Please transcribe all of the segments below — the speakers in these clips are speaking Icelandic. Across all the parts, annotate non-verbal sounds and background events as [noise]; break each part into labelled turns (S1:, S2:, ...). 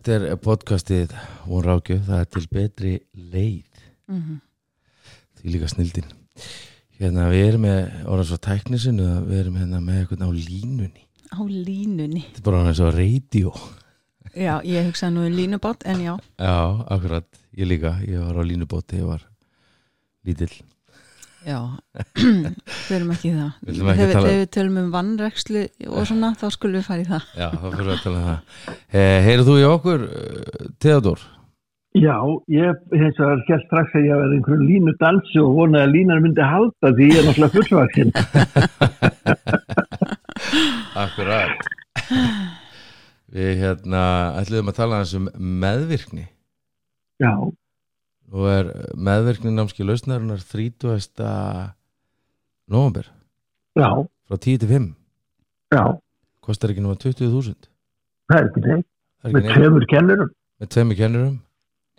S1: Þetta er podcastið Hún Rákjöf, það er til betri leið.
S2: Mm
S1: Því líka snildin. Hérna við erum með orðan svo tæknisinu við erum hérna með eitthvað á línunni.
S2: Á línunni.
S1: Þetta er bara eins og radio.
S2: Já, ég hugsaði nú um línubátt en já,
S1: Já, akkurat, ég líka. Ég var á línubóti, ég var lítill
S2: já. [clears throat] Við erum ekki í það.
S1: Við ætlum ekki að
S2: Þegar
S1: tala-
S2: þegar við tölum um vannrekslu og svona, þá skulum við fara í það.
S1: Já, þá fyrir við að tala um það. Eh, Heyrðu þú í okkur, uh, Theodor?
S3: Já, ég vegar hér strax að ég verði einhverjum línu dansi og vonaði að línar myndi halda því ég er náttúrulega fullvaksinn. [laughs]
S1: Akkurat. Við hérna ætluðum að tala um meðvirkni.
S3: Já,
S1: Nú er meðvirkni námski lausnarinnar 30. november
S3: já,
S1: frá 10 til 5
S3: já,
S1: kostar ekki náma 20.000
S3: það er ekki neitt. Með tveimur kennurum.
S1: með tveimur kennurum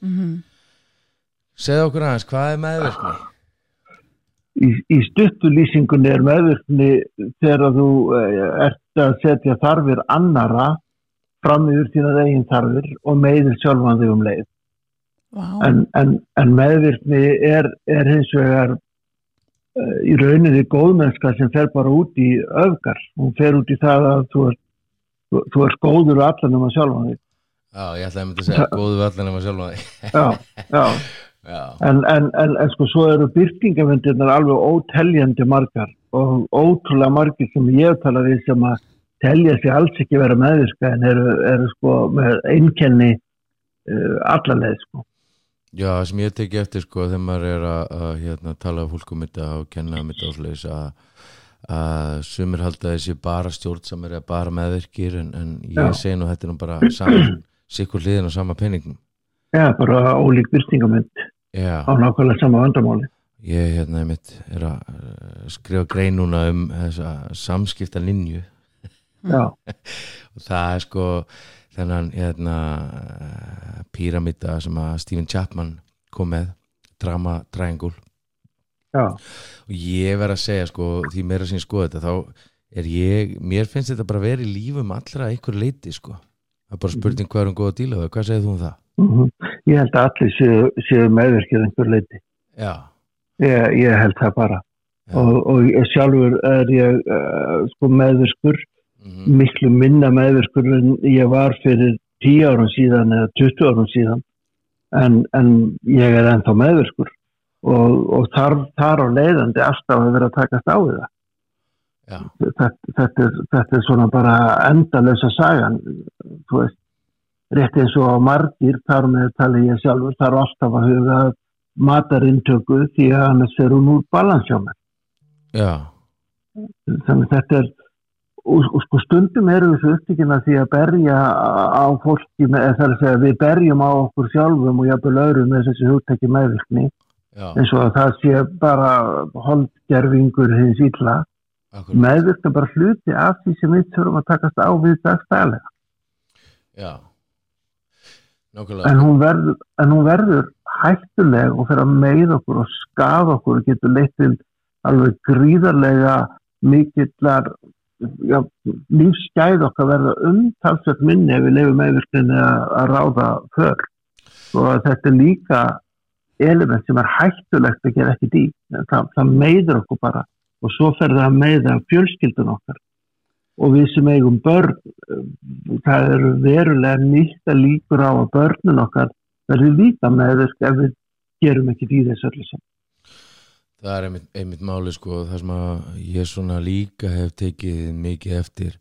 S2: mm
S1: Segðu okkur aðeins, hvað er meðvirkni?
S3: Í, í stuttulýsingunni er meðvirkni þegar þú eh, ert að setja þarfir annara fram yfir þínar eigin þarfir og meðir sjálfan þig um leið.
S2: Vá,
S3: en, en, en meðvirkni er, er hins vegar uh, í rauninni góðmennska sem fer bara út í öfgar. Hún fer út í það að þú ert, þú, þú ert góður allan um að sjálfa þig.
S1: Já, ég ætlaði að mynda að segja góðu við allan um að sjálfa þig.
S3: Já, já. [laughs]
S1: Já,
S3: En, en, en, en sko svo eru byrtingavendirnar alveg óteljandi margar og ótrúlega margir sem ég tala við sem að telja sig alls ekki vera meðvirka en eru, eru sko með einkenni uh, allarleið sko
S1: Já, sem ég teki eftir sko þegar maður er að, að hérna, tala af fólkum þetta og kenna um þetta ásleis að, að sumir halda þessi bara stjórnsamir eða bara meðvirkir en, en ég segi nú þetta er nú bara sikkur hliðin á sama peningum.
S3: Já, bara ólík byrtingavend
S1: Já,
S3: á nákvæmlega sama vandamáli.
S1: Ég hérna einmitt er að uh, skrifa grein núna um þessa samskipta linju [laughs] og það er sko þennan hérna píramida sem að Stephen Chapman kom með drama triangle.
S3: Já,
S1: og ég verð að segja sko því meira sem ég skoða þetta þá er ég, mér finnst þetta bara í lífum allra einhver leiti sko. Það er bara spurning hvað er um góða díla hvað segir þú um það?
S3: mm ég held að allir séu, séu meðvirkið einhver leiti. Ég, ég held það bara. Og, og sjálfur er ég uh, sko meðvirkur,
S1: Mm
S3: miklu minna meðvirkur en ég var fyrir 10 árum síðan eða 20 árum síðan. En, en ég er ennþá meðvirkur og, og þar, þar á leiðandi alltaf að vera að takast á það. þetta, þetta, er, þetta er svona bara endalösa sagan þú veist rétt eins og á margir þar með tali ég sjálfur þar alltaf að huga matarintöku því að annars er hún úr balansjóma
S1: já,
S3: þannig þetta er og, og sko stundum eru þessu upptíkina því að berja á fólki með, er að segja við berjum á okkur sjálfum og jafnvel öðrum með þessi hugtæki meðvirkni. Eins og að það sé bara holdgerfingur hins meðvirkni er bara hluti af því sem við þurfum að takast á við dagstælega.
S1: Já.
S3: En hún verður, en hún verður hættuleg og fyrir að meið okkur og skaða okkur og getur leitt til alveg gríðarlega mikillar já, lífsgæð okkar verða umtalsveit minni ef við lefum meðvirkninni að, ráða för. Og þetta er líka element sem er hættulegt að gera ekki dý það, það meiður okkur bara. Og svo fer það að meiða fjölskyldun okkar. Og við sem eigum börn eh, það eru verulega nýtt að líkur á að börnun okkar verður líka meðvirk ef við gerum ekki því þess öllu sem
S1: það er einmitt, einmitt máli sko það sem að ég svona líka hef tekið mikið eftir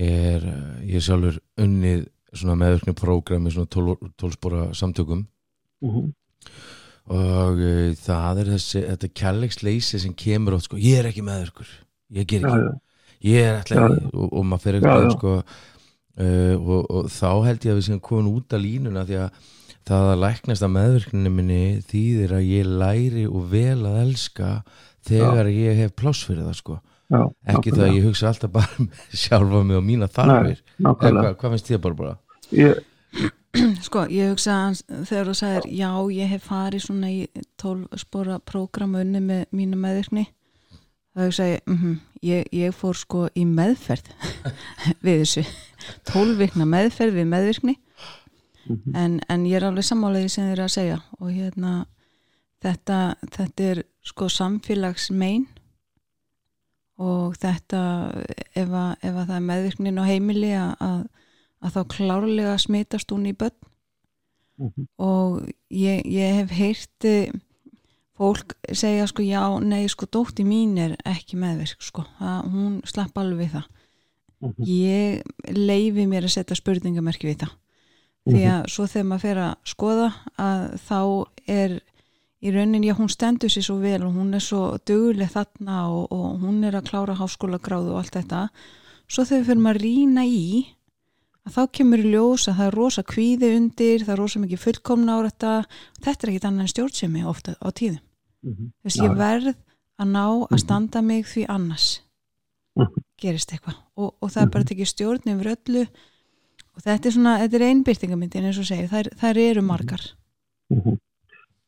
S1: er, uh, ég sjálfur unnið svona meðvirkni prógrami svona tólspora samtökum.
S3: Uh -huh.
S1: og uh, það er þessi þetta kærleiksleysi sem kemur átt sko, ég er ekki meðvirkur, ég ger ekki.
S3: Já,
S1: ég er alltaf ekki og, og maður fer eitthvað sko, uh, og, og þá held ég að við séum komin út af línuna því að það að læknast að meðvirkninu minni þýðir að ég læri og vel að elska þegar ég hef pláss fyrir það sko.
S3: Já,
S1: ekki það að ég hugsa alltaf bara um [laughs] sjálfa mig og mína þarfir.
S3: Nákvæmlega
S1: hvað, hvað finnst þið bara bara?
S3: ég, [clears throat]
S2: Sko, ég hugsa þegar þú sagðir, já, ég hef farið svona í 12 spora prógramunni með mínu meðvirkni þá ég segi mm ég, ég fór sko í meðferð [laughs] við þessu. Tólvikna meðferð við meðvirkni
S3: Mhm.
S2: en, en ég er alveg sammálaði sem þið eru að segja og hérna þetta, þetta er sko samfélagsmein og þetta ef að, ef að það er meðvirknin á heimili að, að, að þá klárlega smitast hún í börn
S3: Mhm.
S2: og ég, ég hef heyrti fólk segja sko já, nei sko dótti mín er ekki meðvirk sko, það, hún slapp alveg það
S3: Mhm.
S2: ég leifi mér að setja spurningamerki við það því að svo þegar maður fer að skoða að þá er í raunin, já hún stendur sér svo vel og hún er svo döguleg þarna og, og hún er að klára háskóla gráðu og allt þetta. Svo þegar við fyrir maður að rýna í að þá kemur í ljós að það er rosa kvíði undir, það er rosa mikið fullkomna á þetta, þetta er ekkit annað en stjórnsemi ofta á tíðum.
S3: Mhm.
S2: þess
S3: Já,
S2: ég verð að ná að standa mig því annars
S3: Mhm.
S2: gerist eitthvað. Og, og það er bara tekið stjórn yfir öllu og þetta er svona, þetta er einbyrtingamyndin eins og segir, þær, þær eru margar.
S3: Mhm.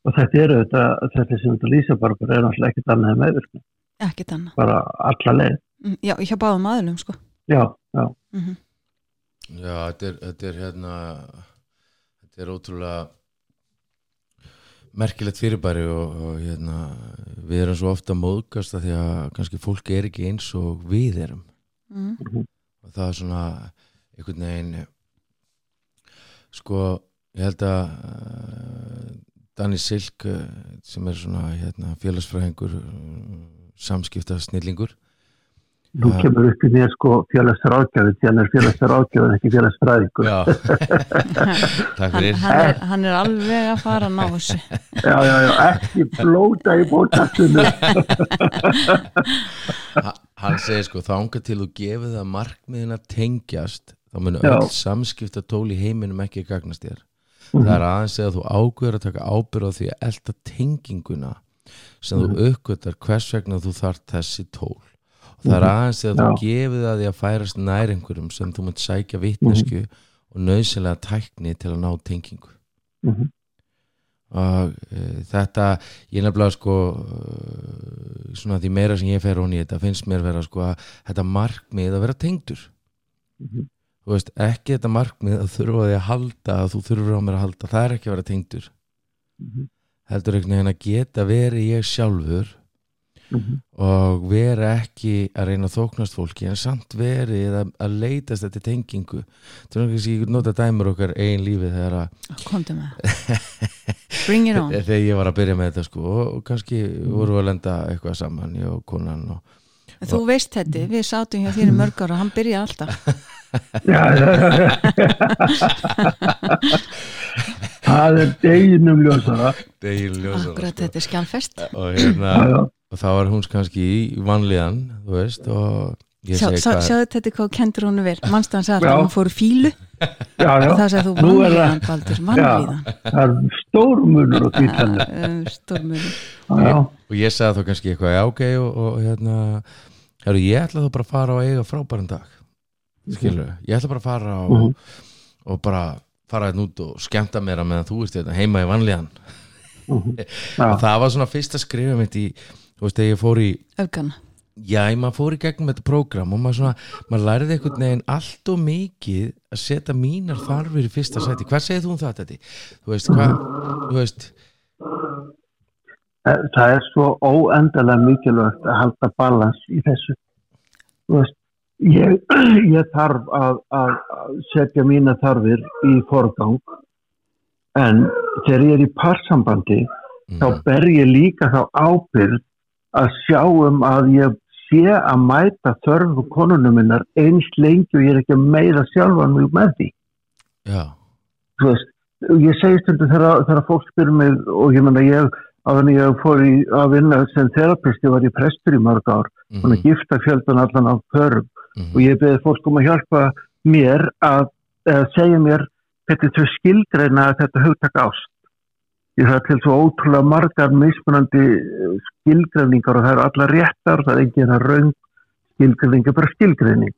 S3: Og þetta eru þetta, þetta sem þetta lýsa bara, bara er náttúrulega ekkert annað meðvirkni,
S2: ekkit annað,
S3: bara alla leið.
S2: Mm, já, hjá báðum aðlum sko.
S3: Já, já,
S2: mm
S1: Já, þetta er, þetta er hérna þetta er ótrúlega merkilegt fyrirbæri og, og hérna við erum svo ofta móðgast að því að kannski fólk er ekki eins og við erum.
S2: Mm.
S1: og það er svona einhvern veginn sko, ég held að uh, Danny Silk uh, sem er svona hérna, félagsfræðingur uh, samskipta snillingur
S3: nú kemur upp í mér sko félagsráðgjafið, því hann er félagsráðgjafið ekki félagsfræðingur.
S1: Já, [laughs] takk
S2: hann,
S1: fyrir
S2: hann, er, hann er alveg að fara að ná þessu [laughs]
S3: Já, já, já, ekki blóta í bótastunum.
S1: Ha- hann segir sko þanga til þú gefið það markmiðin að tengjast þá munu
S3: Já.
S1: öll samskipta tól í heiminum ekki gagnast þér. Það er aðeins eða þú ágöður að taka ábyrð á því að elda tenginguna sem þú uppgötar hvers vegna þú þart þessi tól. Og það er aðeins eða þú gefið að því að færast nær einhverjum sem þú munt sækja vitnesku og nöðsynlega tækni til að ná tengingu.
S3: Mhm.
S1: og uh, þetta ég nefnilega sko uh, svona því meira sem ég fer hún í þetta finnst mér vera sko að þetta markmið að vera tengdur.
S3: Mhm.
S1: Þú veist, ekki þetta markmið að þurfa því að halda að þú þurfur á mér að halda það er ekki að vera tengdur
S3: Mhm.
S1: heldur einhvern veginn að geta verið ég sjálfur
S3: Mhm.
S1: og vera ekki að reyna að þóknast fólki en samt verið að, að leitast þetta tengingu þú veist ég nota dæmur okkar eigin lífi þegar að
S2: komdu með [laughs] bring it on
S1: þegar ég var að byrja með þetta sko og, og kannski voru að lenda eitthvað saman ég og konan og
S2: En þú veist þetta, við sátum hjá þér í mörg ára hann byrjaði alltaf. [laughs] [laughs]
S3: Það er deginum ljósara.
S1: degil ljósa
S2: akkurat þetta er skjálfest
S1: og, hérna, og þá var hún kannski í vanlíðan þú veist og
S2: sjáðu þetta hvað kendur hún vel mannstu hann sagði
S3: Já.
S2: að hann fór fílu
S3: Já, já.
S2: og það sagði þú
S3: Nú er
S2: vanlíðan Baldur, vanlíðan
S3: Það er stór munur á því [laughs] þannig.
S2: stórmur
S3: Já, já.
S1: og ég sagði þá kannski eitthvað já ok og, og hérna heru, ég ætla þá bara að fara og eiga frábæran dag skilur, ég ætla bara að fara og,
S3: Mhm.
S1: og bara fara hérna út og skemmta mér að meðan þú ert hérna heima í vanlíðan
S3: Mhm. [laughs]
S1: og það var svona fyrsta skrifa mitt í þú veist, þegar ég fór í
S2: öfgana
S1: Já, ég maður fór í gegnum þetta prógram og maður svona, maður lærði einhvern veginn allt og mikið að setja mínar þarfir í fyrsta sæti. Hvað segir þú um það, þetta? Þú veist, hvað, þú veist,
S3: Eh, Það er svo óendalega mikilvægt að halda balans í þessu. Þú veist, ég, [clears throat] ég þarf að, að að setja mína þarfir í forgang. En þegar ég er í parsambandi þá
S1: mm,
S3: ber ég líka þá ábyrgð að sjá um að ég sé að mæta þörfu konunum minnar eins lengi og ég er ekki að meira sjálfan mig með því.
S1: já,
S3: veist, ég segi stundum þegar, fólk spyrir mig og ég menna ég á þannig ég fór í að vinna sem terapisti var ég prestur í mörg ár. Og mm. gifta fjöldan allan á pörum
S1: mm,
S3: og ég beði fólk um að hjálpa mér að, að segja mér er svo skilgreina þetta hugtak ást. Ég það til svo ótrúlega margar mismunandi eh, skilgreiningar og það eru alla réttar það er enginn að raung skilgreiningar bara skilgreining.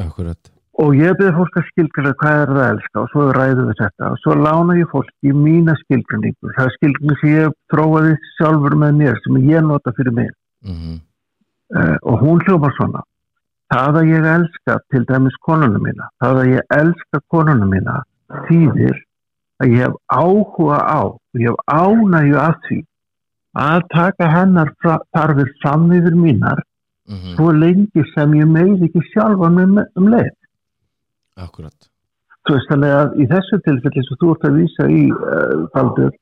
S1: Akkurat,
S3: og ég beði fólk að skilgreina hvað er það að elska og svo ræðum við þetta. Og svo lána ég fólk í mína skilgreiningu. Það er skilgreining sem ég þróaði sjálfur með mér sem ég nota fyrir mig.
S1: Mm,
S3: uh, og hún hljóma svona það að ég elska til dæmis konunum mína, það að ég elska konunum mína þýðir að ég hef áhuga á ég hef ánægju að því að taka hennar þarfir fram yfir mínar mm -hmm. svo lengi sem ég meði ekki sjálfa um, um leið.
S1: Akkurat.
S3: Þú veist þannig að í þessu tilfelli sem þú ert að vísa í uh, faldur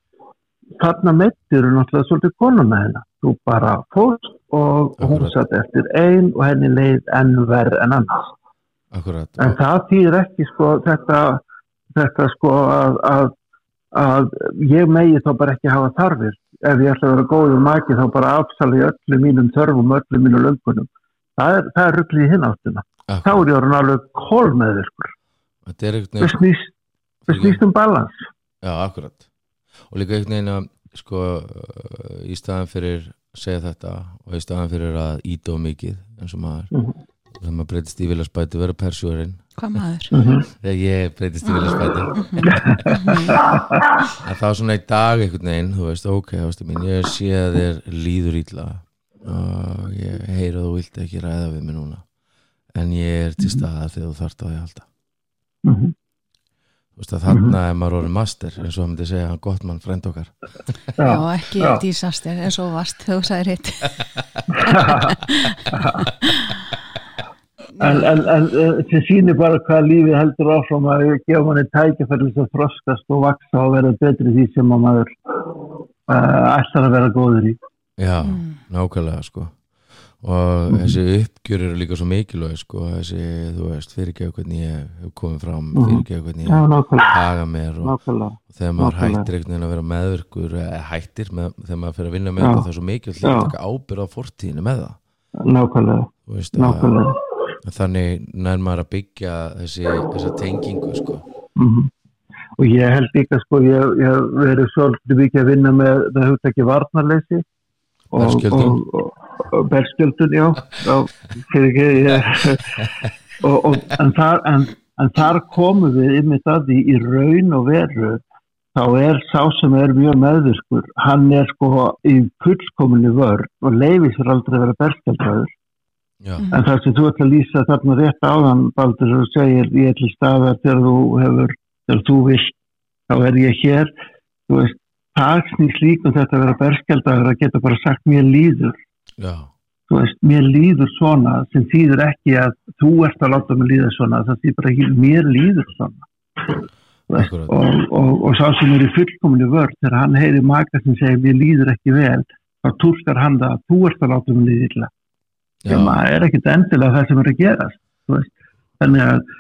S3: þarna meittir eru náttúrulega svolítið konum með hennar. Þú bara fóst og Akkurat. hún satt eftir einn og henni leið enn verð en annars.
S1: Akkurat.
S3: en það týr ekki sko þetta, þetta sko að, að, að ég megi þá bara ekki hafa þarfir. Ef ég ætla að vera góður maki þá bara afsali öllu mínum þörfum öllu mínum löngunum. Það er, er rugglið hinn áttuna þá er ég orðin alveg kól með þér það snýst, snýst um balans.
S1: Já, akkurat. Og líka einhvern veginn að sko í staðan fyrir segja þetta og í staðan fyrir að íta og mikið eins og maður. Mm -hmm. þegar maður breytist í viljaspæti vera persjórin
S2: hvað maður?
S3: Mm -hmm.
S1: þegar ég breytist í viljaspæti [laughs] að þá svona í dag einhvern veginn, þú veist, ok mín, ég sé að þér líður ítla og ég heyra þú vilt ekki ræða við mig núna. En ég er til staða þegar þú þart á því að halda
S3: mm -hmm.
S1: Þannig að mhm. maður orður master eins og það myndi segja hann gott mann frend okkar
S2: Já, já ekki já. disaster eins og vast þú sagðir hitt [laughs]
S3: En, en, en það sýnir bara hvað lífið heldur áfram að gefa manni tækifærlis að þroskast og vaksa og vera betri því sem maður uh, ætlar að vera góður í
S1: Já, mm. nákvæmlega sko og mm. þessi uppgjur eru líka svo mikilvæg sko, þessi, þú veist, fyrirgeðu hvernig ég hef komið fram, mhm. fyrirgeðu hvernig ég haga mér og, og þegar maður hættir einhvern veginn að vera meðvirkur eða hættir, með, þegar maður fyrir að vinna með það það er svo mikilvægt að taka ábyrð á fortíðinu með það.
S3: Nákvæmlega,
S1: veist, Nákvæmlega. Að, Þannig nær maður að byggja þessi, þessa tengingu sko.
S3: Mm -hmm. Og ég held líka sko, ég hef verið svolítið mikið að vinna með það hugtæki varnarleysi
S1: Berskjöldun
S3: Berskjöldun, já, já fyrir ekki [laughs] og, og, en, þar, en, en þar komum við yfir það í, í raun og veru þá er sá sem er mjög meðurskur hann er sko í fullkominni vörn og leifir sér aldrei að vera berskjöldaður en það sem þú ætla að lýsa þarna rétt áðan Baldur og segir ég ætla staðar þegar þú hefur þegar þú vilt, þá er ég hér. Þú veist það snýst líka um þetta að vera berskjaldagur að geta bara sagt mér líður. Veist, mér líður svona sem þýður ekki að þú ert að láta mér líða svona, það þýður bara ekki mér líður svona. Veist, og, og, og sá sem er í fullkominu vörð þegar hann heyri maka sem segir mér líður ekki vel, þá túrskar hann það að þú ert að láta mér líða illa. Sem er ekkit endilega það sem er að gerast þannig að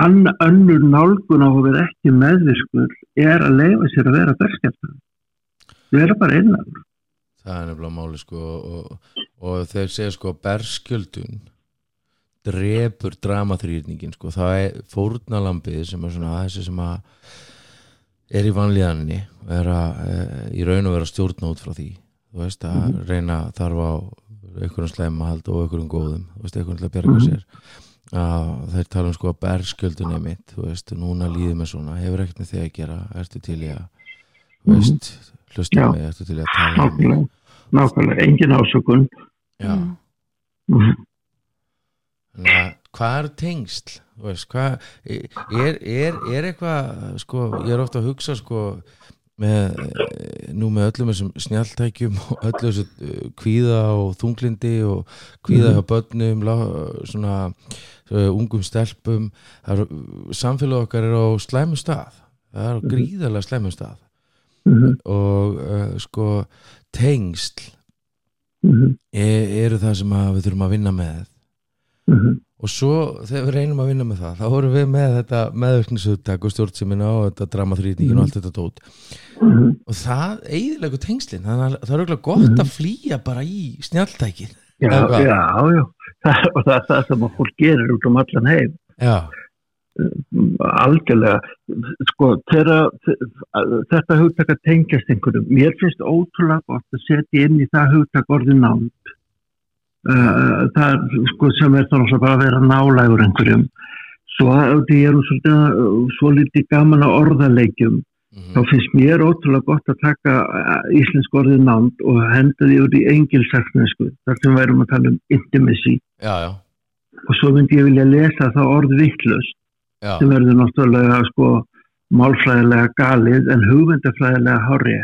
S3: ann, önnur nálgun á að vera ekki meðviskur er að leifa sér að vera berskjaldagur erum bara innan
S1: það er nefnilega máli sko og, og þeir segja sko berskjöldun drefur dramaþrýrningin sko það er fórnalambið sem er svona þessi sem að er í vanlíðanni er að e, í raun og vera stjórn út frá því þú veist að mm -hmm. reyna þarf á einhverjum slemahald og einhverjum góðum þú veist einhverjum til að berga -hmm. sér að þeir tala um sko að berskjöldun er mitt þú veist, núna líðum við svona hefur ekkert með þig að gera, ertu til í að mm -hmm hlusta mig eftir til að tala
S3: um nákvæmlega, engin ásökun.
S1: Já. Mm. hvað er tengsl? Veist, hvað, er, er, er eitthvað sko, ég er ofta að hugsa sko með, nú með öllum þessum snjáltækjum og öllu þessu uh, kvíða og þunglindi og kvíða mm. hjá börnum svona uh, ungum stelpum. Samfélag okkar er á slæmu stað. Það er á mhm. gríðarlega slæmu stað mm -hmm. og uh, sko tengsl mm -hmm. er, eru það sem við þurfum að vinna með.
S3: Mm -hmm.
S1: og svo þegar við reynum að vinna með það þá vorum við með þetta meðverkningshugtak og stjórnsimina og þetta dramaþrýtingin og allt þetta tót og það eiginlegu tengslinn þannig að það er auðvitað gott að flýja bara í snjáltækin
S3: Já, já, já. [laughs] Og það er það sem að fólk gerir út um allan heim.
S1: Já
S3: algjörlega. Sko þeirra, þetta hugtak að tengjast einhverjum mér finnst ótrúlega gott að setja inn í það hugtak orðið nátt uh, það sko sem er þá bara að vera nálægur einhverjum. Svo því ég er svo litið gaman að orðalegjum þá finnst mér ótrúlega gott að taka eh, íslensk orðið nánd og henda því úr í engilsaksnesku þar sem værum að tala um intimacy.
S1: Já, já,
S3: og svo myndi ég vilja lesa það orð vittlust sem verður náttúrulega sko málfræðilega galið en hugmyndafræðilega hárið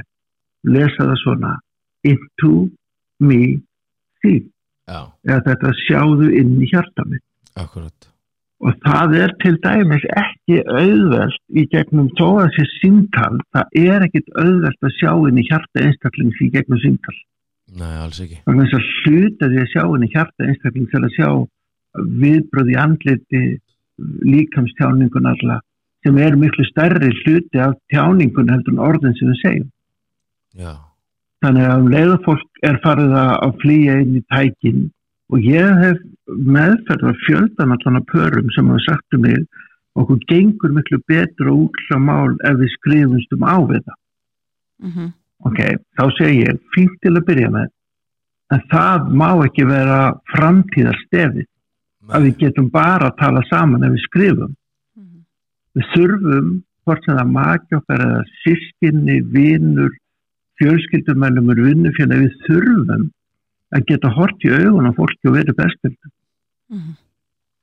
S3: lesa það svona into me see. Eða þetta sjáðu inn í hjarta mitt.
S1: Akkurat.
S3: Og það er til dæmis ekki auðvelt í gegnum þó að sé síntal, það er ekkit auðvelt að sjá inn í hjarta einstaklings í gegnum síntal.
S1: Nei, alls ekki.
S3: Það er þess að hluta því að sjá inn í hjarta einstaklings til að sjá viðbröð í andliti líkamstjáningun alla sem er miklu stærri hluti af tjáningun heldur en orðin sem við segjum.
S1: Já,
S3: Þannig að um leiða fólk er farið að flýja inn í tækin og ég hef meðferð að allan að pörum sem hafa sagt um mig okkur gengur miklu betur og útla mál ef við skrifumst um á við það.
S2: mhm,
S3: Ok, þá segi ég fínt til að byrja með en það má ekki vera framtíðarstefið að við getum bara að tala saman ef við skrifum.
S2: mhm,
S3: Við þurfum hvort sem það maki okkar eða sískinni, vinnur, fjölskyldumennumur, vinnufélag, við þurfum að geta hort í augun á fólki og verið bestur.
S2: mhm.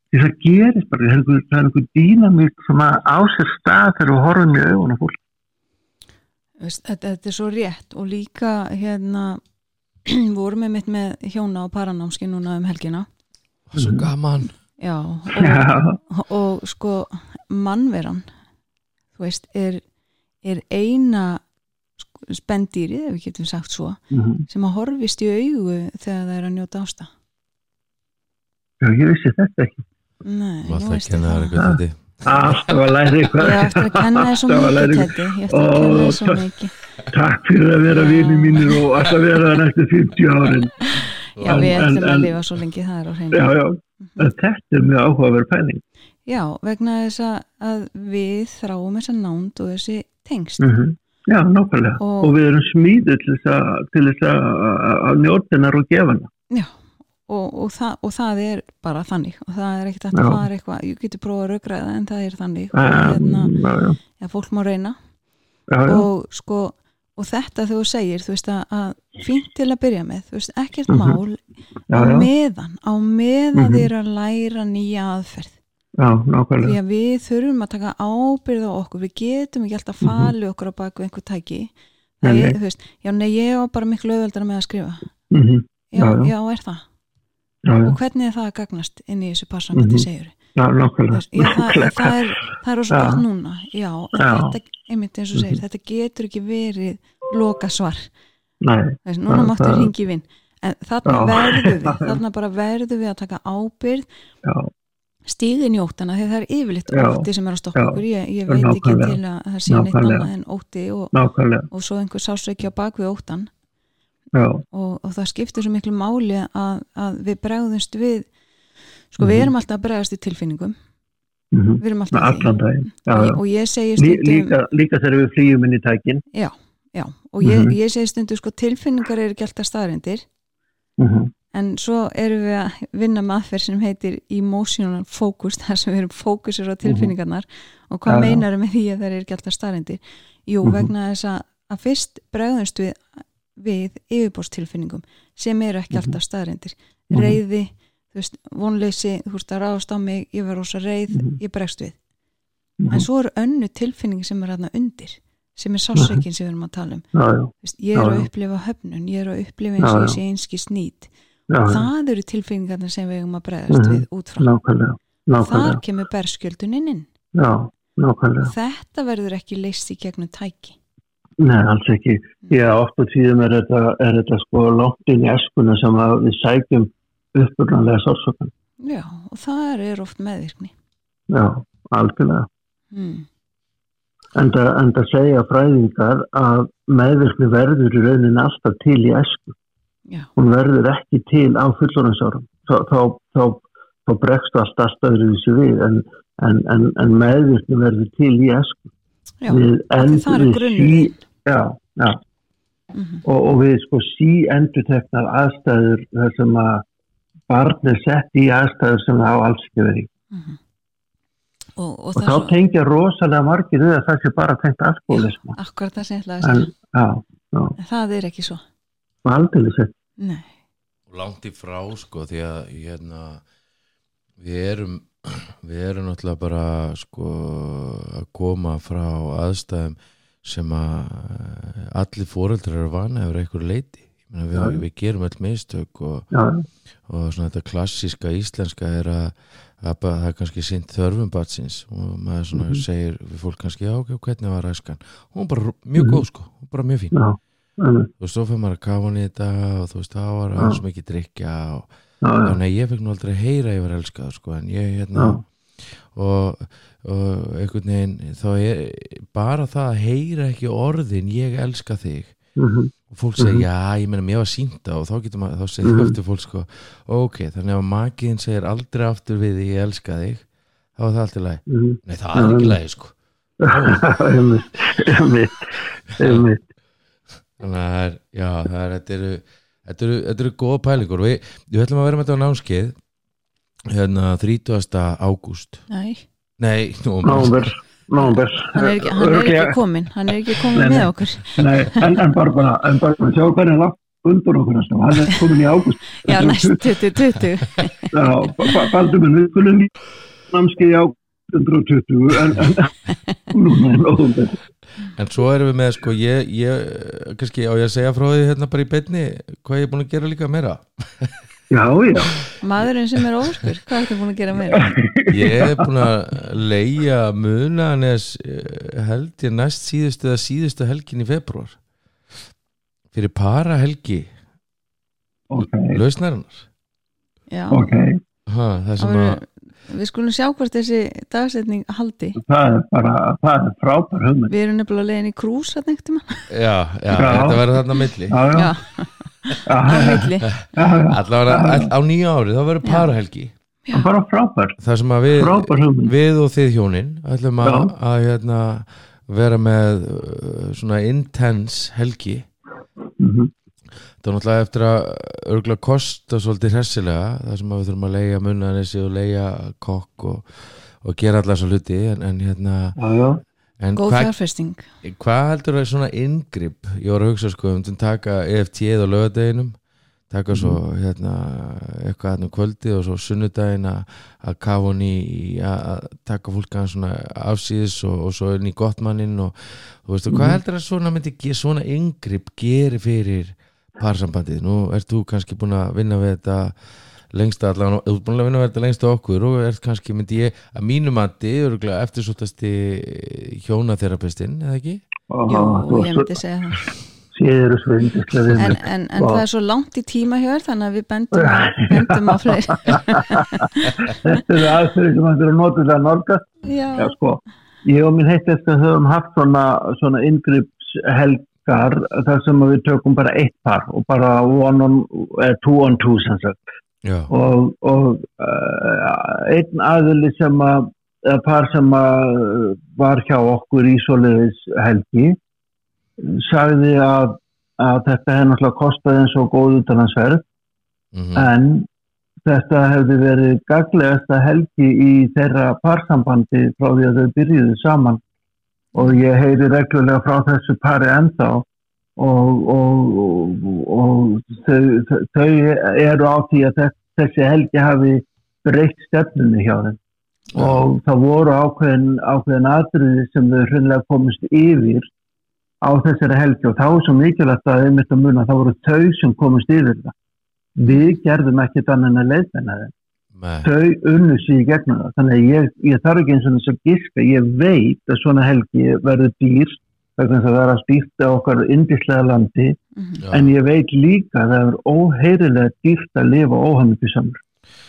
S3: Því það gerist bara, það er einhver, er dýnamík sem að á sér stað þegar við horfum í augun á fólki.
S2: Þetta, þetta er svo rétt og líka hérna [clears throat] vorum við mitt með hjóna og paranámski núna um helgina
S1: svo gaman.
S2: Já, og,
S3: Já,
S2: og sko mannveran þú veist, er, er eina sko, spendýrið, ef við getum sagt svo
S3: mhm.
S2: sem að horfist í augu þegar það er að njóta ásta.
S3: Já, ég vissi þetta ekki.
S2: Nei,
S1: það
S2: það.
S1: eitthvað þetta
S3: Alltaf að læra eitthvað.
S2: Ég eftir að kenna þér svo ég mikið.
S3: Takk fyrir að vera vini mínir og alltaf vera það næstu 50 árin.
S2: Já,
S3: En-
S2: við
S3: en-
S2: ætlum að
S3: en-
S2: lifa svo lengi það er á hreinu
S3: Já, já, en þetta er mjög áhugaverð pæling.
S2: Já, vegna þess að, að við þráum þessa nánd og þessi tengst
S3: Mm Já, nákvæmlega.
S2: Og-
S3: Og, við erum smíðið til þess að, að, að njótinar og gefana.
S2: Já, og, og, það, og það er bara þannig og það er ekkert að
S3: Já.
S2: fara eitthvað ég getur prófað að raugraða en það er þannig
S3: Um,
S2: hérna,
S3: já, já,
S2: já, fólk má reyna
S3: já, já.
S2: og sko og þetta þú segir, þú veist að, að fínt til að byrja með, þú veist, ekkert
S3: Mhm.
S2: mál
S3: já,
S2: á
S3: já,
S2: meðan á meðan
S3: Mhm.
S2: þið eru að læra nýja aðferð
S3: já,
S2: því
S3: nákvæmlega.
S2: að við þurfum að taka ábyrð á okkur, við getum ekki alltaf
S3: Mhm.
S2: falið okkur á baku einhver tæki
S3: Nei,
S2: það
S3: nei.
S2: er, þú veist, já, nei, ég á bara miklu auðveldara með að skrifa
S3: Mm
S2: já,
S3: Já,
S2: er það og hvernig er það að gagnast inn í þessu passambandi
S3: Mhm. Já, nákvæmlega.
S2: já, það, það er, það er
S3: Já.
S2: gott núna. Já, en
S3: Já.
S2: þetta, einmitt eins og segir, þetta getur ekki verið loka svar
S3: Nei,
S2: Þess, núna
S3: Það-
S2: máttu
S3: það-
S2: ringi vinn en þarna
S3: Já.
S2: verðum við [laughs] þarna bara verðum við að taka ábyrð
S3: já,
S2: stíðin í óttana því það er yfirleitt ótti sem er að stoppa okkur. Ég, ég veit ekki
S3: Nákvæmlega.
S2: til að það sé neitt annað en ótti og, og svo einhver sásveiki á bakvið óttan og, og það skiptir svo miklu máli að, að við bregðumst við sko við
S3: Mhm.
S2: erum alltaf að bregðast í tilfinningum
S3: mm
S2: við erum alltaf að og ég segi
S3: Lí,
S2: stundum
S3: líka, líka þegar við flýjum inn í tækin.
S2: já, já, og ég,
S3: Mhm.
S2: ég segi stundum sko tilfinningar eru ekki alltaf staðrindir
S3: Mm
S2: en svo erum við að vinna með aðferð sem heitir emotional focus [laughs] þar sem við erum fókusur á tilfinningarnar og hvað
S3: Mhm. Já, já.
S2: meinar með því að það er ekki alltaf staðrindir jú,
S3: Mhm.
S2: vegna þess að, að fyrst bregðumst við við yfirbórstilfinningum sem eru ekki
S3: Mhm.
S2: alltaf staðrindir
S3: Mhm.
S2: reyði, þú veist, vonleysi þú veist að ráðast á mig, ég verð rosa reyð
S3: Mhm.
S2: ég bregst við
S3: -hmm.
S2: en svo eru önnu tilfinning sem er hérna undir sem er sásökin sem við erum að tala um
S3: Já, já,
S2: veist, ég er
S3: Já,
S2: að upplifa höfnun, ég er að upplifa eins og sé einski
S3: já, já,
S2: það eru tilfinningarnir sem við eigum að bregðast
S3: Mhm.
S2: við út frá
S3: nákvæmlega.
S2: þar
S3: Nákvæmlega.
S2: kemur berskjöldunin inn þetta verður ekki leist í gegnum tæki
S3: Nei, alls ekki. Já, oft og tíðum er þetta, er þetta sko langt inn í eskuna sem við sækjum uppurnanlega sársökan.
S2: já, og það er oft meðvirkni
S3: Já, algjörlega.
S2: hmm.
S3: En það, segja fræðingar að meðvirkni verður í rauninni alltaf til í esku.
S2: já,
S3: Hún verður ekki til á fullorðinsárum. Þá, þá, þá, þá bregstu allt alltaf öðruvísi við en, en, en, en meðvirkni verður til í esku.
S2: já, það er grunnurinn
S3: Já, já.
S2: mm
S3: og, og við sko sí endur teknar aðstæður þar sem að barn er sett í aðstæður sem það á alls ekki verið. í.
S2: og, og,
S3: og
S2: það
S3: þá
S2: er svo,
S3: tengja rosalega margir við að það sé bara tengt alkoholismu
S2: akkurat það
S3: já,
S2: En það er ekki svo.
S3: Aldrei sett
S2: Nei,
S1: og langt í frá sko því að hérna við erum [clears throat] við erum náttúrulega bara sko að koma frá aðstæðum sem að eh, allir fóreldrar eru vana yfir einhverju leiti við,
S3: já.
S1: við gerum öll mistök og,
S3: já,
S1: og svona þetta klassíska íslenska er að, að það er kannski sint þörfum batsins og maður svona
S3: Mhm.
S1: segir við fólk kannski já, ok, hvernig var æskan? Hún var bara mjög
S3: Mhm.
S1: góð sko, hún bara mjög fín. Þú veist, svo fyrir maður að kafa hann í þetta og þú veist, það var aðeins mikið drikja og
S3: Já,
S1: nei, ég fekk nú aldrei að heyra að ég var elskað sko, en ég hérna og, og einhvern veginn þá er bara það að heyra ekki orðin ég elska þig.
S3: Mhm,
S1: og fólk segir,
S3: Mhm.
S1: já, ég meina mér var sínda og þá getur maður, þá segir
S3: Mhm.
S1: eftir fólk sko, ok, þannig að makiðin segir aldrei aftur við þig, ég elska þig þá er það alltaf læg,
S3: mhm.
S1: nei það er ekki læg sko, [laughs] þannig að það er já, það er, þetta eru þetta eru, þetta eru góða pælingur við, við ætlum að vera með þetta á námskeið hérna 30. ágúst
S2: nei
S1: nei, nú
S3: Nóvember.
S2: Hann er ekki, hann er ekki komin Hann er ekki komin
S3: Nei,
S2: með okkur
S3: Nei, en, en bara bara, en bara sjá hvernig hann látt undur okkur næstum. Hann er komin í ágúst.
S2: Já, næst 2020
S3: Já, baldur minn, við skulum í ágúst 120, en, en núna er nóvember.
S1: En svo erum við með sko, ég, ég kannski á ég að segja frá því hérna bara í beinni hvað ég er búin að gera líka meira
S3: Já, já,
S2: Maðurinn sem er óskur, hvað ertu búin að gera meira?
S1: Ég er búin að leia munanes held ég næst síðustu eða síðustu helgin í februar fyrir para helgi
S3: ok,
S1: lausnarinnar.
S2: Já,
S3: ok.
S1: ha, það
S2: það
S1: sem að
S2: við skulum sjá hvort þessi dagsetning haldi.
S3: Það er bara, það er frábær hugmynd.
S2: Við erum nefnilega leiðin í krús
S1: já, já,
S3: Já.
S1: þetta verður þarna milli.
S3: Já, já, [laughs]
S1: Allavega á nýja ári þá verður
S2: Já.
S1: para helgi
S2: Já.
S3: Bara frábær,
S1: það sem að við við og þið hjónin ætlum að, að hérna, vera með uh, svona intense helgi.
S3: Mhm.
S1: það er náttúrulega eftir að örgulega kosta svolítið hressilega það sem að við þurfum að leia munnanessi og leia kokk og, og gera allar svo hluti en, en hérna
S3: Já, já,
S1: en
S2: Góð
S1: hvað
S2: fjárfesting.
S1: Hva heldur það svona inngrip? Ég var að hugsa sko um til að taka EFT-ið á lögadeginum taka svo hérna eitthvað hérna um kvöldið og svo sunnudaginn að kafa hún í að taka fólk að svona afsýðis og, og svo inn í gottmannin og þú veist, og hvað heldur að svona myndi svona inngrip geri fyrir parsambandið, nú ert þú kannski búin að vinna við þetta lengst allan, þú ert búin að vinna þetta lengst á okkur og ert kannski, myndi ég, að mínu mati örgulega eftirsóttasti hjónaþerapistinn, eða ekki?
S2: Jú, ég myndi segja það En, en, en það er svo langt í tíma hjá þér þannig að við bendum, [laughs] bendum á fleiri
S3: Þetta eru aðferði sem eru notið að nálgast.
S2: Já,
S3: Já, sko, ég og minn heitt eftir höfum haft svona, svona ingripshelgar þar sem að við tökum bara eitt par og bara one on, eh, two on two sem sagt.
S1: Já,
S3: Og, og uh, einn aðili sem að, par sem að var hjá okkur í svoleiðis helgi sagði að, að þetta hefði náttúrulega kostað eins og góð utanansverð
S1: mm
S3: en þetta hefði verið gaglegasta helgi í þeirra parsambandi frá því að þau byrjuðu saman. Og ég heyri reglulega frá þessu pari ennþá og, og, og, og þau, þau eru á því að þess- þessi helgi hafi breytt stefnunni hjá þeim. Og það voru ákveðin, ákveðin atriði sem þau hreinlega komist yfir á þessari helgi. Og þá er svo mikilvægt að einmitt að muna það voru þau sem komist yfir það. Við gerðum ekkert annað en að leiðina þeim.
S1: Nei,
S3: þau unnu sig í gegnum það. Þannig að ég, ég þarf ekki eins og þess að giska. Ég veit að svona helgi verður dýr vegna þess að það er að stýrta okkar indislega landi
S2: mhm,
S1: já,
S3: en ég veit líka að það er óheyrilega dýrt að lifa óhamingjusamur.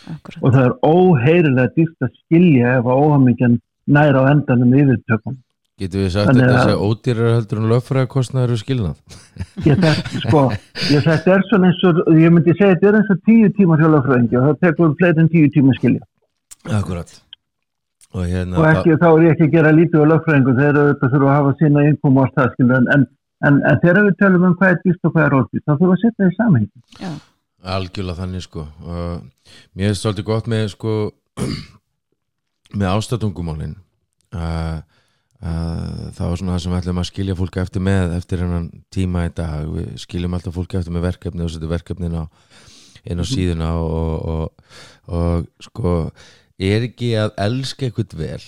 S2: Akkurat.
S3: Og það er óheyrilega dýrt að skilja ef að óhamingjan næra á endanum yfirtökum.
S1: Getum við sagt
S3: að-
S1: sé ódýrar heldur en löffræða kostnaður og skilnað? [laughs]
S3: Ég þetta, sko, ég þetta er svona eins og ég myndi segja þetta er eins og tíu tíma hjólafröðingi og það tekur fleiri en tíu tíma skilja.
S1: Akkurat og hérna
S3: og ekki, þá er ég ekki að gera lítið á lögfræðingu þegar þetta þurfa að hafa sína innkom og allt það skilja en, en, en, en þegar við tölum um hvað er dýrt og hvað er ódýrt þá þurfum við að setja það í samhengi.
S2: Já,
S1: algjörlega þannig sko. Og mér er svolítið gott með sko [clears throat] með ástatungumálin uh, það var svona það sem við ætlum að skilja fólk eftir með eftir hennan tíma í dag. Við skiljum alltaf fólk eftir með verkefni og setjum verkefnin á, inn á síðuna og, og, og sko er ekki að elska eitthvað vel?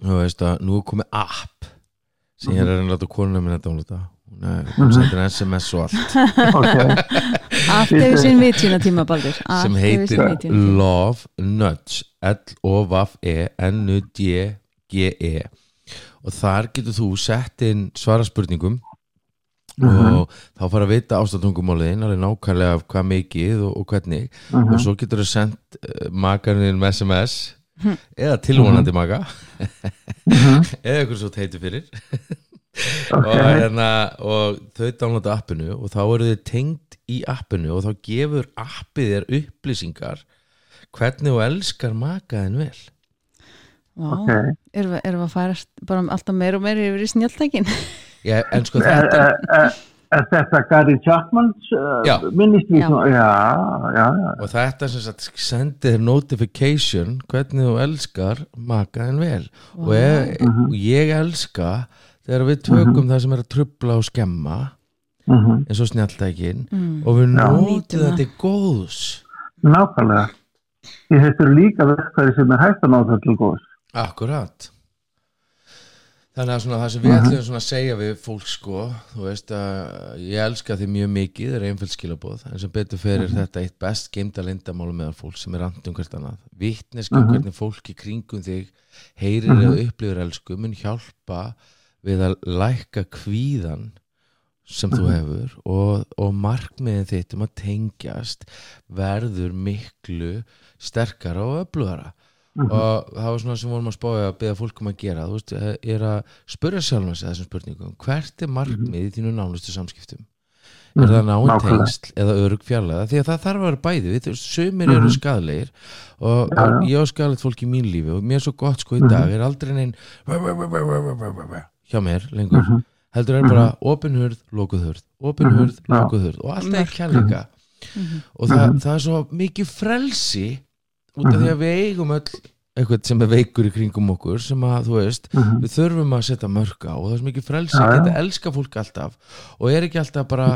S1: Þú veist að nú er komið app sem ég er að reyna að konuna minna að downloada. Hún er hún sendir SMS og allt. [laughs]
S2: Allt hefur sinn vitjuna tíma baldur.
S1: Sem heitir Love Nudge L-O-V-E-N-U-D-G-E og þar getur þú sett inn svara spurningum og þá fara að vita ástatungumáliðin alveg nákvæmlega af hvað mikið og, og hvernig. Og svo getur þú sendt uh, makarinn með SMS eða tilvonandi maka. [laughs] Eða eitthvað svo teitur fyrir. [laughs] Og, hérna, og þau downloada appinu og þá eru þið tengt í appinu og þá gefur appið þér upplýsingar hvernig þú elskar makaðin vel.
S3: Ok.
S2: Erum við, erum við að fara bara alltaf meir og meir yfir í snjáltækin [laughs]
S1: Já, en sko þetta
S3: er, er, er þetta Gary Chapmans uh, minnist við
S2: Já.
S3: já, já, já,
S1: og þetta sem sagt sendir notification hvernig þú elskar makaðin vel. Og, ég, og ég elska þegar við tökum það sem er að trubla og skemma
S3: mhm,
S1: eins og snjalltækin og við nótum þetta til góðs.
S3: Nákvæmlega. Ég þetta eru líka verkfæri sem er hægt að ná það til góðs.
S1: Akkurat Þannig að svona það sem við ætlum svona að segja við fólk sko, þú veist að ég elska þið mjög mikið, það er einföld skilabóð en sem betur fyrir þetta eitt best geimda lindamálu meðal fólk sem er andum hvert annað. Vittneski um hvernig fólk í kringum þig heyrir eða upplifur elsku mun hjálpa við að lækka kvíðan sem þú hefur og, og markmiðin þitt um að tengjast verður miklu sterkara og öflugara og það var svona sem vorum að spája að beða fólk um að gera. Þú veist, er að spurja sjálfum sig þessum spurningum. Hvert er markmið í þínu nánustu samskiptum? Er það
S3: nákvæmlega.
S1: tengsl eða örug fjarlæða því að það þarf að vera bæði. Við, þú veist, sumir eru skadlegir og, og ég á skadlegt fólk í mín lífi og mér er svo gott sko í dag er aldrei neinn hjá mér lengur. Heldur er bara opin hurð, lokuð hurð. Opin hurð,
S3: Já.
S1: lokuð hurð. Og alltaf er kærleika og það, það er svo mikið frelsi út af því að við eigum öll eitthvað sem er veikur í kringum okkur sem að þú veist, við þurfum að setja mörg á og það er svo mikið frelsi að geta elska fólk alltaf og er ekki alltaf bara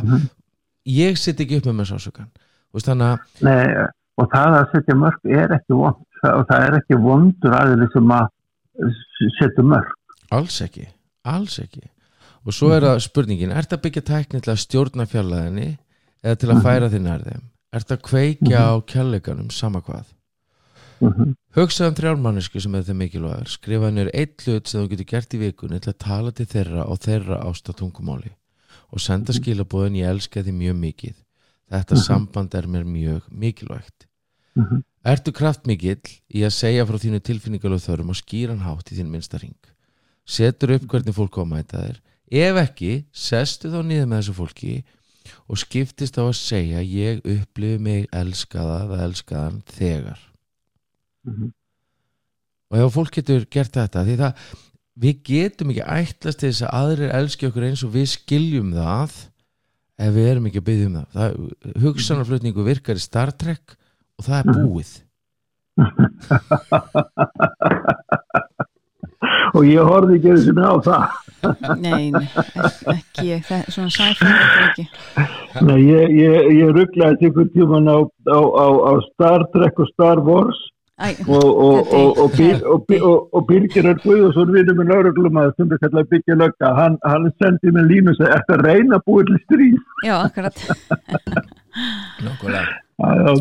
S1: ég set ekki upp með mér sásökan þannig að
S3: Nei, og það að setja mörg er ekki vond og það er ekki vondur aðeins sem að setja mörg
S1: alls ekki, alls ekki. Og svo er það spurningin, ert að byggja tækni til að stjórna fjarlæðinni eða til að færa þinn nær þeim? Ert að kveikja á kjærleikanum sama hvað
S3: Mhm.
S1: hugsaðu um þrjármannisku sem er þeim mikilvægur skrifa nýr eitt hlut sem þú getur gert í vikunni til að tala til þeirra og þeirra ásta tungumáli og senda skilabóðin ég elska þið mjög mikið. Þetta samband er mér mjög mikilvægt.
S3: Mhm.
S1: Ertu kraftmikill í að segja frá þínu tilfinningalög þörfum og skýran hátt í þín minnsta ring setur upp hvernig fólk koma þetta þér. Ef ekki, sestu þá niður með þessu fólki og skiptist á að segja ég upplifi mig elskaða eða elskaðan þegar
S3: Mhm.
S1: og ef fólk getur gert þetta því það, við getum ekki ætlast til þess að aðrir elski okkur eins og við skiljum það ef við erum ekki að byggja um það, það hugsanarflutningu virkar í Star Trek og það er búið. [laughs]
S3: Og ég horfði ekki eins og á það.
S2: Nei, nei, ek- ekki ég það, svona sæfæður ekki.
S3: Nei, ég, ég, ég rugglaði einhvern tíman á, á, á, á Star Trek og Star Wars og, og,
S2: Þetta
S3: og, og,
S2: er-
S3: og, og, og, og Birgir er Guðarsson vinnur með lauruglumæður sem við kallaði byggja lögga. Hann, hann sendi mér línu og segi eftir að reyna að búið til stríð.
S2: Já, akkurat. [laughs]
S1: Nákvæmlega.
S3: Já, já.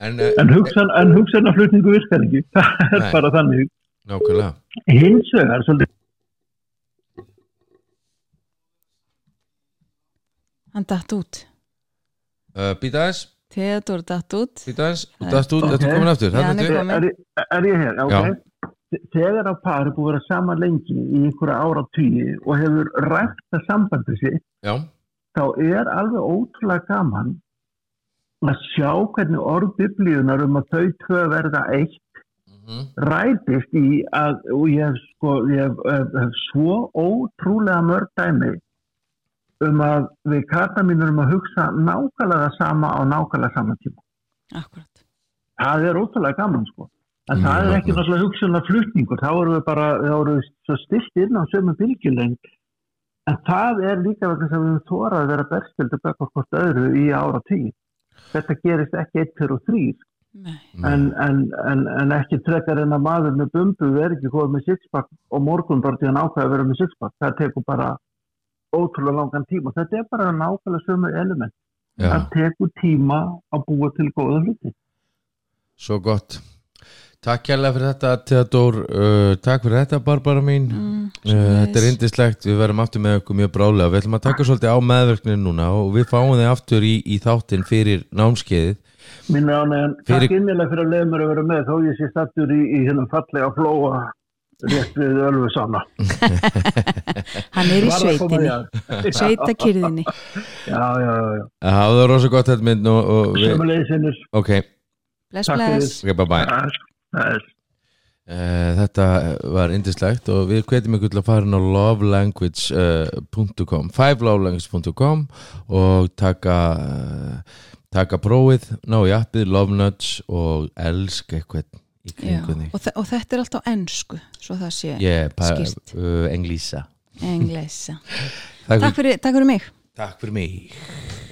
S1: En, eh,
S3: en, hugsan, en hugsanaflutningu virkar ekki. [laughs] Það er bara þannig.
S1: Nákvæmlega.
S3: Hins vegar svolítið
S2: Hann datt út.
S1: Uh, Býta aðeins,
S2: Theodor datt út.
S1: Þú dast út, þetta aftur?
S2: Er komin.
S3: ég- er ég hér, ok. Þegar að par er búið að vera saman lengi í einhverja ára tíu og hefur rætt það sambandi
S1: Já,
S3: þá er alveg ótrúlega gaman að sjá hvernig orð biblíunar um að þau tvö verða eitt
S1: mhm,
S3: rætist í að og ég hef, sko, ég hef, hef, hef svo ótrúlega mörg dæmi um að við kata mínur um að hugsa nákvæmlega það sama á nákvæmlega sama tíma
S2: Akkurat
S3: það er ótrúlega gaman sko En
S1: Mm,
S3: það er ekki náttúrulega hugsanlega flutningur, þá erum við bara, þá erum við svo stilt inn á sömu bylgjuleng. En það er líka vegna sem við höfum þórað að vera berskildu bekk hvort öðru í ára tíð. Þetta gerist ekki 1, 2 og 3,
S2: Nei.
S3: en, en, en, en ekki trekar en að maður með bumbu er ekki komið með sixpack og morgun bara til að nákvæða að vera með sixpack. Það tekur bara ótrúlega langan tíma. Þetta er bara nákvæmlega sömu element.
S1: Já,
S3: Það tekur tíma að búa til góða hluti.
S1: svo gott. Takk kærlega fyrir þetta Theodor uh, Takk fyrir þetta Barbara mín.
S2: Mm,
S1: uh, Þetta er indislegt, við verðum aftur með okkur mjög brálega Við ætlum að taka svolítið á meðverkninu núna og við fáum þið aftur í, í þáttinn fyrir námskeiðið.
S3: Mín ánægjan,
S1: Fyrir-
S3: takk innilega fyrir að leiða mér að vera með þó ég sé stattur í, í hennum fallega flóa rétt við Ölfusanna. [laughs]
S2: hann er í sveitinni [laughs] sveitakyrðinni
S3: Já, já, já, já.
S1: Það var rosa gott þetta mynd við. Ok,
S2: bless
S3: Takk
S2: bless
S3: fyrir.
S1: ok, bye bye
S3: Bless.
S1: Uh, þetta var indislegt og við hvetjum ykkur til að fara inn á lovelanguage.com fivelovelanguage.com og taka uh, taka prófið, ná í appið Love Nudge og elska eitthvað í kringunni.
S2: Og, og þetta er alltaf ennsku svo það sé
S1: yeah,
S2: skýrt.
S1: uh, Englísa
S2: englesa
S1: Takk
S2: takk fyrir, takk fyrir mig.
S1: Takk fyrir mig